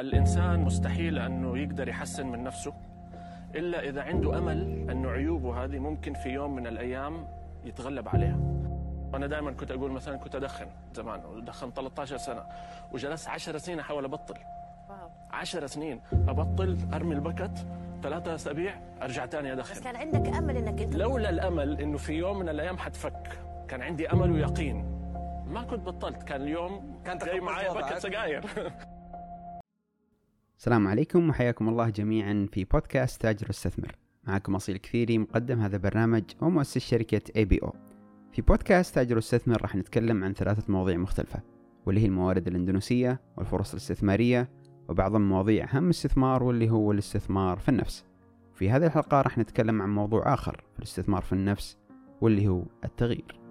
الإنسان مستحيل أنه يقدر يحسن من نفسه إلا إذا عنده أمل أنه عيوبه هذه ممكن في يوم من الأيام يتغلب عليها. أنا دائما كنت أقول مثلا كنت أدخن زمان ودخن 13 سنة وجلست 10 سنين أحاول أبطل. واو 10 سنين أبطل أرمي البكت ثلاثة أسابيع أرجع تاني بس أدخن كان عندك أمل إنك أنت لولا الأمل إنه في يوم من الأيام حتفك. كان عندي أمل ويقين. ما كنت بطلت. كان اليوم كان جاي معايا. بكت سجاير. السلام عليكم وحياكم الله جميعا في بودكاست تاجر واستثمر معكم أصيل كثيري مقدم هذا البرنامج ومؤسس شركة اي بي أو في بودكاست تاجر واستثمر راح نتكلم عن ثلاثة مواضيع مختلفة واللي هي الموارد الإندونيسية والفرص الاستثمارية وبعض المواضيع أهم استثمار واللي هو الاستثمار في النفس. في هذه الحلقة راح نتكلم عن موضوع آخر في الاستثمار في النفس واللي هو التغيير.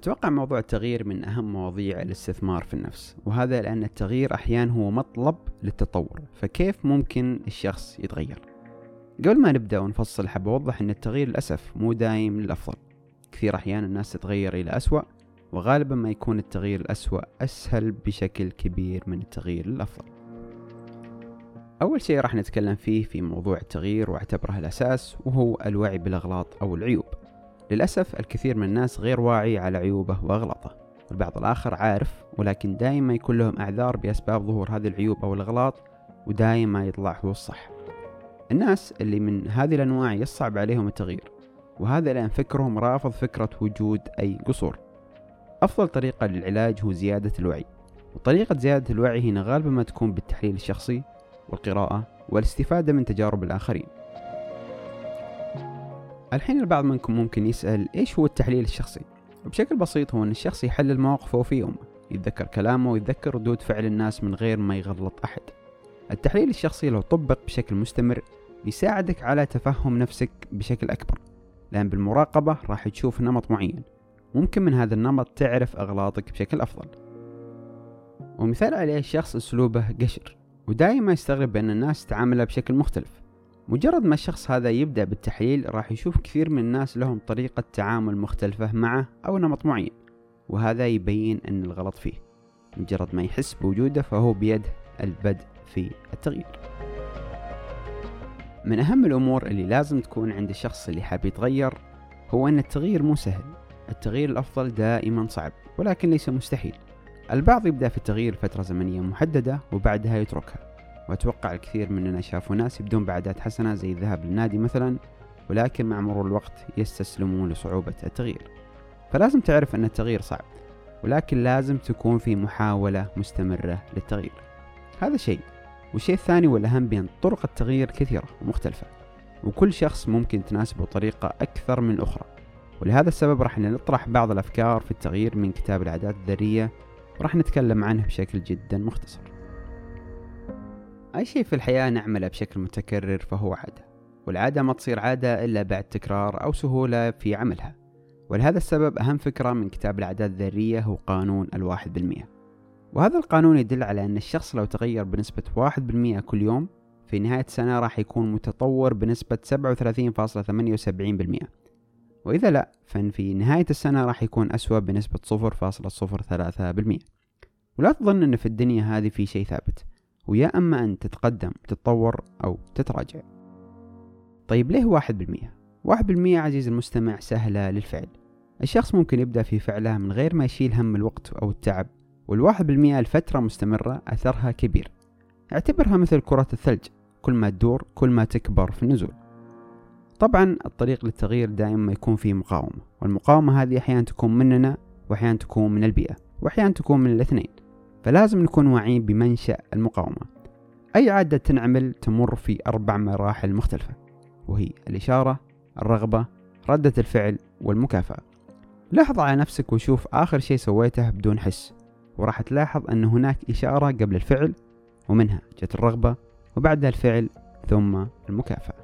أتوقع موضوع التغيير من أهم مواضيع الاستثمار في النفس وهذا لأن التغيير أحيانا هو مطلب للتطور فكيف ممكن الشخص يتغير؟ قبل ما نبدأ ونفصل حاب أوضح أن التغيير للأسف مو دايم للأفضل. كثير أحيان الناس تتغير إلى أسوأ وغالبا ما يكون التغيير الأسوأ أسهل بشكل كبير من التغيير للأفضل. أول شيء راح نتكلم فيه في موضوع التغيير وأعتبره الأساس وهو الوعي بالأغلاط أو العيوب. للأسف الكثير من الناس غير واعي على عيوبه وأغلاطه والبعض الآخر عارف ولكن دائما يكون لهم أعذار بأسباب ظهور هذه العيوب أو الأغلاط ودائما يطلع هو الصح. الناس اللي من هذه الأنواع يصعب عليهم التغيير وهذا لأن فكرهم رافض فكرة وجود أي قصور. أفضل طريقة للعلاج هو زيادة الوعي وطريقة زيادة الوعي هنا غالبا ما تكون بالتحليل الشخصي والقراءة والاستفادة من تجارب الآخرين. الحين البعض منكم ممكن يسأل إيش هو التحليل الشخصي؟ وبشكل بسيط هو أن الشخص يحلل مواقفه في يومه يتذكر كلامه ويتذكر ردود فعل الناس من غير ما يغلط أحد. التحليل الشخصي لو طبق بشكل مستمر بيساعدك على تفهم نفسك بشكل أكبر لأن بالمراقبة راح تشوف نمط معين. ممكن من هذا النمط تعرف أغلاطك بشكل أفضل. ومثال عليه الشخص أسلوبه قشر ودائما يستغرب بأن الناس تعامله بشكل مختلف. مجرد ما الشخص هذا يبدأ بالتحليل راح يشوف كثير من الناس لهم طريقة تعامل مختلفة معه أو نمط معين وهذا يبين أن الغلط فيه. مجرد ما يحس بوجوده فهو بيده البدء في التغيير. من أهم الأمور اللي لازم تكون عند الشخص اللي حاب يتغير هو أن التغيير مو سهل. التغيير الأفضل دائما صعب ولكن ليس مستحيل. البعض يبدأ في التغيير فترة زمنية محددة وبعدها يتركها. وأتوقع الكثير مننا شافوا ناس يبدون بعادات حسنة زي الذهاب للنادي مثلا ولكن مع مرور الوقت يستسلمون لصعوبة التغيير. فلازم تعرف أن التغيير صعب ولكن لازم تكون في محاولة مستمرة للتغيير. هذا شيء. والشيء الثاني والأهم بأن طرق التغيير كثيرة ومختلفة وكل شخص ممكن تناسبه طريقة أكثر من الأخرى ولهذا السبب راح نطرح بعض الأفكار في التغيير من كتاب العادات الذرية وراح نتكلم عنه بشكل جدا مختصر. أي شيء في الحياة نعمله بشكل متكرر فهو عادة والعادة ما تصير عادة إلا بعد تكرار أو سهولة في عملها. ولهذا السبب أهم فكرة من كتاب العادات الذرية هو قانون الواحد بالمئة. وهذا القانون يدل على أن الشخص لو تغير بنسبة واحد بالمئة كل يوم في نهاية السنة راح يكون متطور بنسبة 37.78% وإذا لا فإن في نهاية السنة راح يكون أسوأ بنسبة 0.03% ولا تظن أن في الدنيا هذه في شيء ثابت. ويا أما أن تتقدم تتطور أو تتراجع. طيب ليه واحد بالمية؟ واحد بالمية عزيز المستمع سهلة للفعل. الشخص ممكن يبدأ في فعلها من غير ما يشيل هم الوقت أو التعب والواحد بالمية لفترة مستمرة أثرها كبير. اعتبرها مثل كرة الثلج كل ما تدور كل ما تكبر في النزول. طبعا الطريق للتغيير دائما يكون فيه مقاومة والمقاومة هذه أحيانا تكون مننا وأحيانا تكون من البيئة وأحيانا تكون من الاثنين. فلازم نكون واعيين بمنشأ المقاومة. أي عادة تنعمل تمر في أربع مراحل مختلفة وهي الإشارة الرغبة ردة الفعل والمكافأة. لاحظ على نفسك وشوف آخر شيء سويته بدون حس وراح تلاحظ أن هناك إشارة قبل الفعل ومنها جت الرغبة وبعدها الفعل ثم المكافأة.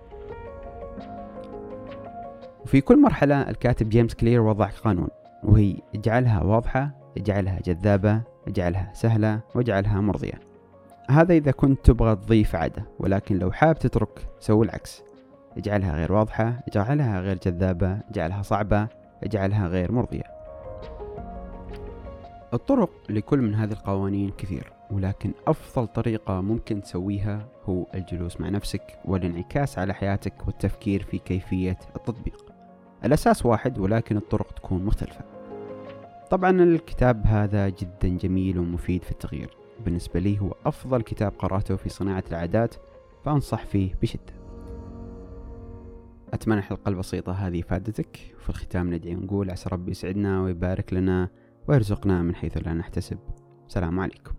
وفي كل مرحلة الكاتب جيمس كلير وضع قانون وهي اجعلها واضحة اجعلها جذابة اجعلها سهلة واجعلها مرضية. هذا إذا كنت تبغى تضيف عادة ولكن لو حاب تترك سوي العكس. اجعلها غير واضحة اجعلها غير جذابة اجعلها صعبة اجعلها غير مرضية. الطرق لكل من هذه القوانين كثير ولكن أفضل طريقة ممكن تسويها هو الجلوس مع نفسك والانعكاس على حياتك والتفكير في كيفية التطبيق. الأساس واحد ولكن الطرق تكون مختلفة. طبعا الكتاب هذا جدا جميل ومفيد في التغيير. بالنسبة لي هو أفضل كتاب قرأته في صناعة العادات فأنصح فيه بشدة. أتمنى الحلقة البسيطة هذه فادتك. وفي الختام ندعي ونقول عسى ربي يسعدنا ويبارك لنا ويرزقنا من حيث لا نحتسب. السلام عليكم.